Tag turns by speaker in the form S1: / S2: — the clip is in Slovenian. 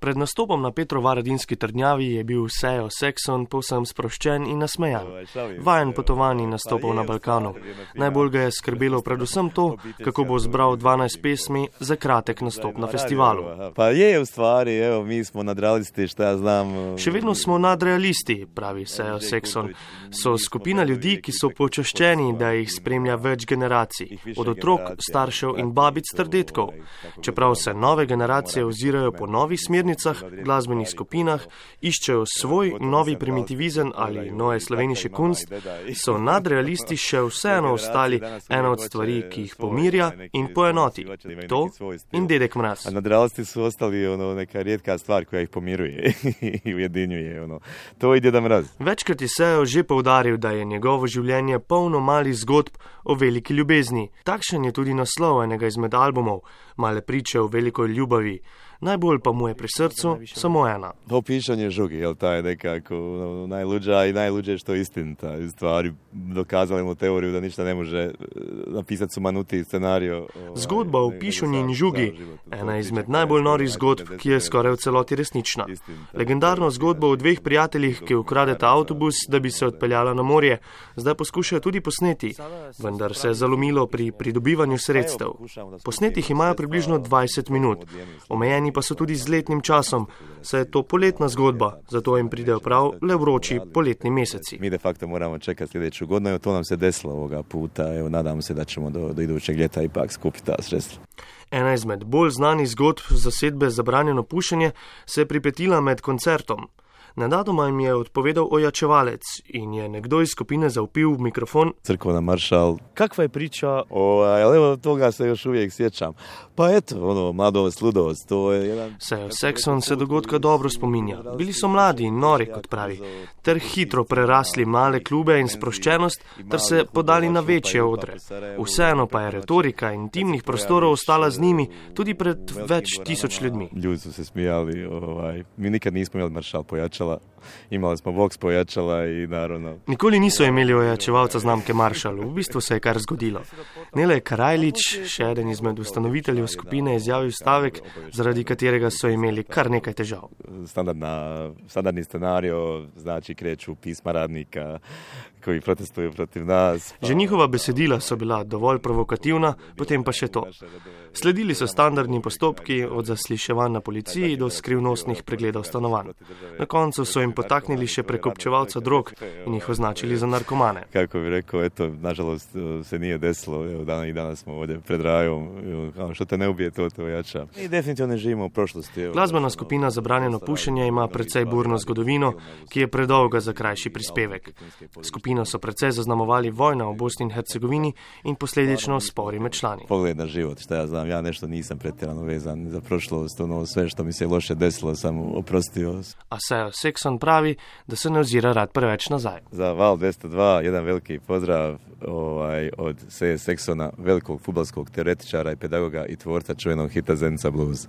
S1: Pred nastopom na Petrovaradinski trdnjavi je bil Sejo Sekson povsem sproščen in nasmejan. Vajen potovanj in nastopov na Balkanu. Najbolj ga je skrbelo predvsem to, kako bo zbral 12 pesmi za kratek nastop na festivalu.
S2: Pa je v stvari, evo, mi smo nadrealisti, šta ja znam.
S1: Še vedno smo nadrealisti, pravi Sejo Sekson. So skupina ljudi, ki so počaščeni, da jih spremlja več generacij, od otrok, staršev in babic ter detkov. Čeprav se nove generacije ozirajo po novih smernicah, smernicah, glasbenih skupinah, iščejo svoj novi primitivizem ali noje sloveniše kunst, so nadrealisti še vseeno ostali ena od stvari, ki jih pomirja in poenoti. To in dedek mraz.
S2: Nadrealisti so ostali ono, neka redka stvar, ki jih pomiruje in ujedinjuje. Ono. To je dedek mraz.
S1: Večkrat je Sejo že povdaril, da je njegovo življenje polno malih zgodb o veliki ljubezni. Takšen je tudi naslov enega izmed albumov, male priče o veliko ljubavi najbolj pa mu je pri srcu samo ena.
S2: To pišanje žugi, je ta je nekako no, najluđa i najluđe što istinita. Stvari dokazali mu teoriju da ništa ne može e, napisati sumanuti scenarijo.
S1: Zgodba o pišanju in žugi, ena izmed najbolj norih zgodb, ki je skoraj v celoti resnična. Legendarno zgodbo o dveh prijateljih, ki ukradeta avtobus, da bi se odpeljala na morje, zdaj poskušajo tudi posneti, vendar se je zalomilo pri pridobivanju sredstev. Posnetih imajo približno 20 minut. Omejeni pa so tudi z letnim časom, saj je to poletna zgodba, zato jim pridejo prav le vroči poletni meseci.
S2: Mi de facto moramo čekati sljedeću godinu i to nam se desilo ovoga puta. Evo, nadamo se da ćemo do, do idućeg ljeta ipak skupiti ta sredstva.
S1: Ena izmed bolj znanih zgodb zasedbe Zabranjeno pušenje se je pripetila med koncertom. Nenadoma jim je odpovedal ojačevalec in je nekdo iz skupine zaupil v mikrofon.
S2: Crkvena maršal.
S1: Kakva je priča?
S2: O, evo, toga se još uvijek sjećam. Pa eto, ono, mladost, ludost, to je jedan...
S1: Sejo Sekson se dogodka dobro spominja. Bili so mladi in nori, kot pravi, ter hitro prerasli male klube in sproščenost, ter se podali na večje odre. Vseeno pa je retorika intimnih prostorov ostala z njimi tudi pred več tisoč ljudmi.
S2: Ljudje so se smijali, ovaj, mi nikad nismo imeli maršal pojačal pojačala. Imali smo Vox pojačala i naravno.
S1: Nikoli niso imeli ojačevalca znamke Marshall, v bistvu se je kar zgodilo. Nele Karajlič, še eden izmed ustanoviteljev skupine, je izjavil stavek, zaradi katerega so imeli kar nekaj težav.
S2: Standardna, standardni scenarij, znači kreču pisma radnika, ki protestujejo proti nas.
S1: Pa... Že njihova besedila so bila dovolj provokativna, potem pa še to. Sledili so standardni postopki od zasliševanj na policiji do skrivnostnih pregledov stanovanj. Na koncu so jim potaknili še prekopčevalca drog in jih označili za narkomane.
S2: Kako bi rekel, eto, nažalost se nije desilo, evo, dan i danas smo ovdje pred rajom, evo, što te ne ubije, to te ojača. Mi definitivno ne živimo v prošlosti. Evo.
S1: Glasbena skupina Zabranjeno pušenje ima precej burno zgodovino, ki je predolga za krajši prispevek. Skupino so precej zaznamovali vojna v Bosni in Hercegovini in posledično spori med člani.
S2: Pogled na život, šta ja znam, ja nešto nisam pretjerano vezan za prošlost, ono sve što mi se loše desilo sam oprostio.
S1: A Sejo Sekson pravi, da se ne ozira rad preveč nazaj.
S2: Za Val 202 jedan veliki pozdrav ovaj, od Seje Seksona, velikog futbalskog teoretičara i pedagoga i tvorca čuvenog hita Zenca Blues.